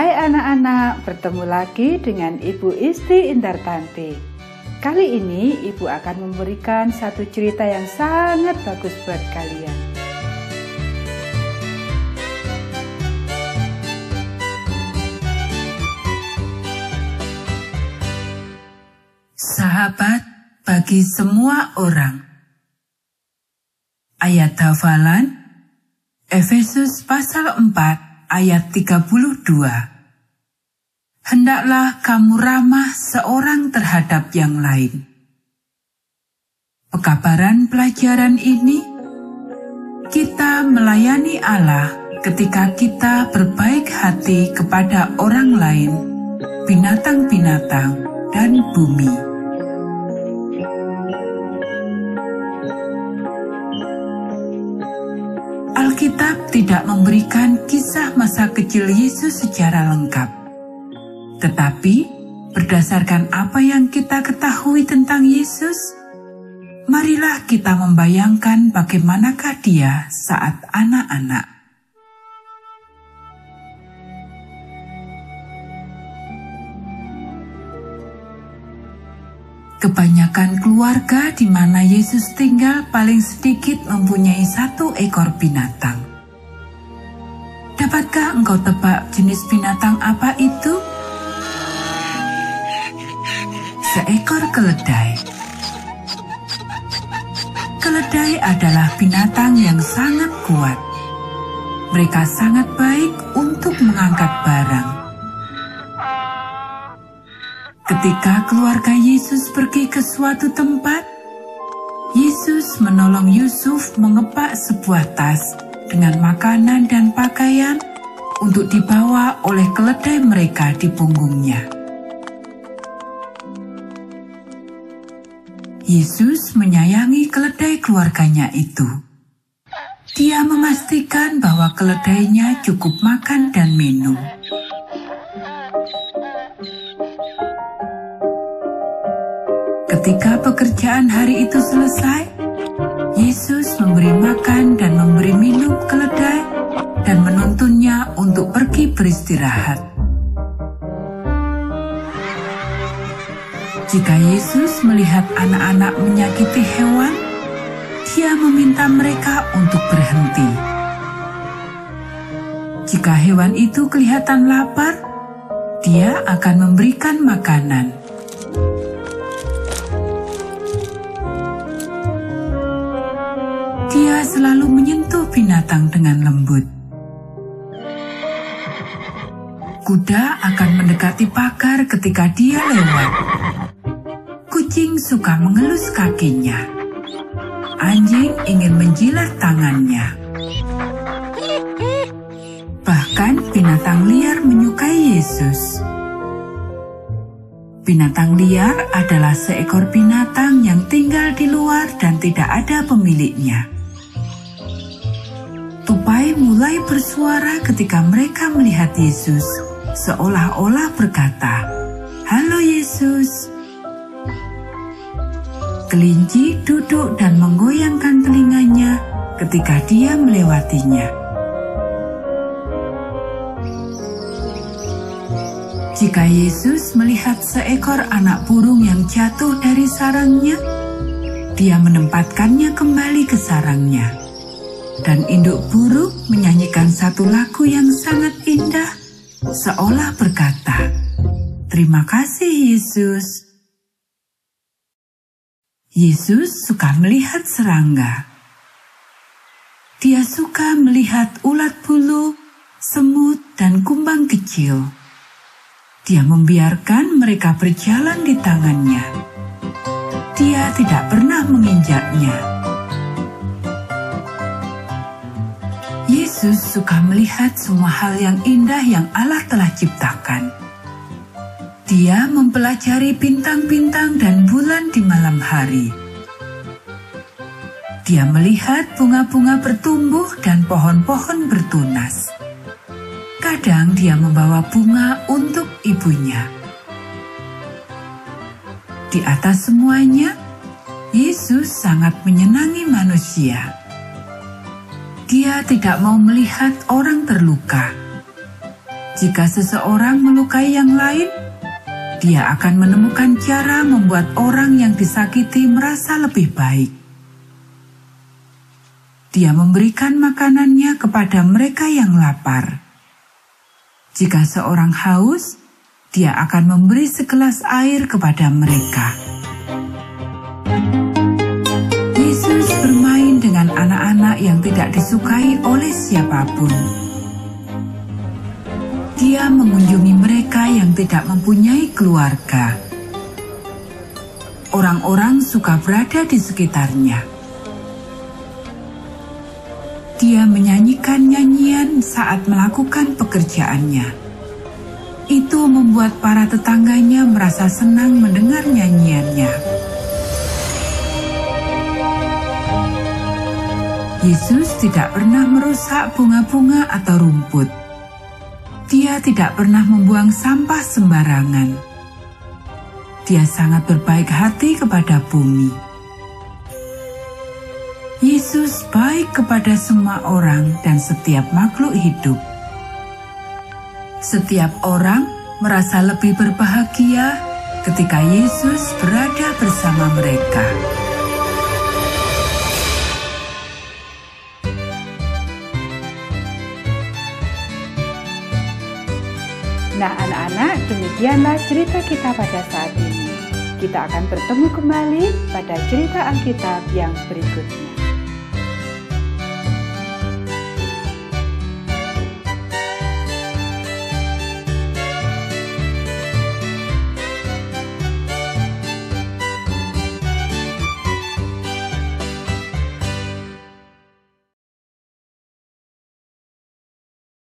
Hai anak-anak, bertemu lagi dengan Ibu Isti Indartanti. Kali ini Ibu akan memberikan satu cerita yang sangat bagus buat kalian. Sahabat bagi semua orang. Ayat hafalan Efesus pasal 4 ayat 32. Hendaklah kamu ramah seorang terhadap yang lain. Pekabaran pelajaran ini, kita melayani Allah ketika kita berbaik hati kepada orang lain, binatang-binatang, dan bumi. Tidak memberikan kisah masa kecil Yesus secara lengkap. Tetapi, berdasarkan apa yang kita ketahui tentang Yesus, marilah kita membayangkan bagaimanakah dia saat anak-anak. Kebanyakan keluarga di mana Yesus tinggal paling sedikit mempunyai satu ekor binatang. Engkau tebak jenis binatang apa itu? Seekor keledai. Keledai adalah binatang yang sangat kuat. Mereka sangat baik untuk mengangkat barang Ketika keluarga Yesus pergi ke suatu tempat, Yesus menolong Yusuf mengepak sebuah tas dengan makanan dan pakaian untuk dibawa oleh keledai mereka di punggungnya. Yesus menyayangi keledai keluarganya itu. Dia memastikan bahwa keledainya cukup makan dan minum. Ketika pekerjaan hari itu selesai, Yesus memberi makan dan memberi minum keledai dan menuntunnya untuk pergi beristirahat. Jika Yesus melihat anak-anak menyakiti hewan, dia meminta mereka untuk berhenti. Jika hewan itu kelihatan lapar, dia akan memberikan makanan. Dia selalu menyentuh binatang dengan lembut. Kuda akan mendekati pagar ketika dia lewat. Kucing suka mengelus kakinya. Anjing ingin menjilat tangannya. Bahkan binatang liar menyukai Yesus. Binatang liar adalah seekor binatang yang tinggal di luar dan tidak ada pemiliknya. Tupai mulai bersuara ketika mereka melihat Yesus, seolah-olah berkata, "Halo Yesus." Kelinci duduk dan menggoyangkan telinganya ketika dia melewatinya. Jika Yesus melihat seekor anak burung yang jatuh dari sarangnya, dia menempatkannya kembali ke sarangnya dan induk buruk menyanyikan satu lagu yang sangat indah, seolah berkata, "Terima kasih, Yesus." Yesus suka melihat serangga. Dia suka melihat ulat bulu, semut, dan kumbang kecil. Dia membiarkan mereka berjalan di tangannya. Dia tidak pernah menginjaknya Yesus suka melihat semua hal yang indah yang Allah telah ciptakan. Dia mempelajari bintang-bintang dan bulan di malam hari. Dia melihat bunga-bunga bertumbuh dan pohon-pohon bertunas. Kadang dia membawa bunga untuk ibunya. Di atas semuanya, Yesus sangat menyenangi manusia dia tidak mau melihat orang terluka. Jika seseorang melukai yang lain, dia akan menemukan cara membuat orang yang disakiti merasa lebih baik. Dia memberikan makanannya kepada mereka yang lapar. Jika seorang haus, dia akan memberi segelas air kepada mereka. Anak-anak yang tidak disukai oleh siapa pun dia mengunjungi mereka yang tidak mempunyai keluarga. Orang-orang suka berada di sekitarnya. Dia menyanyikan nyanyian saat melakukan pekerjaannya. Itu membuat para tetangganya merasa senang mendengar nyanyiannya. Yesus tidak pernah merusak bunga-bunga atau rumput dia tidak pernah membuang sampah sembarangan. Dia sangat berbaik hati kepada bumi. Yesus baik kepada semua orang dan setiap makhluk hidup. Setiap orang merasa lebih berbahagia ketika Yesus berada bersama mereka. Nah, anak-anak, demikianlah cerita kita pada saat ini. Kita akan bertemu kembali pada cerita Alkitab yang berikutnya.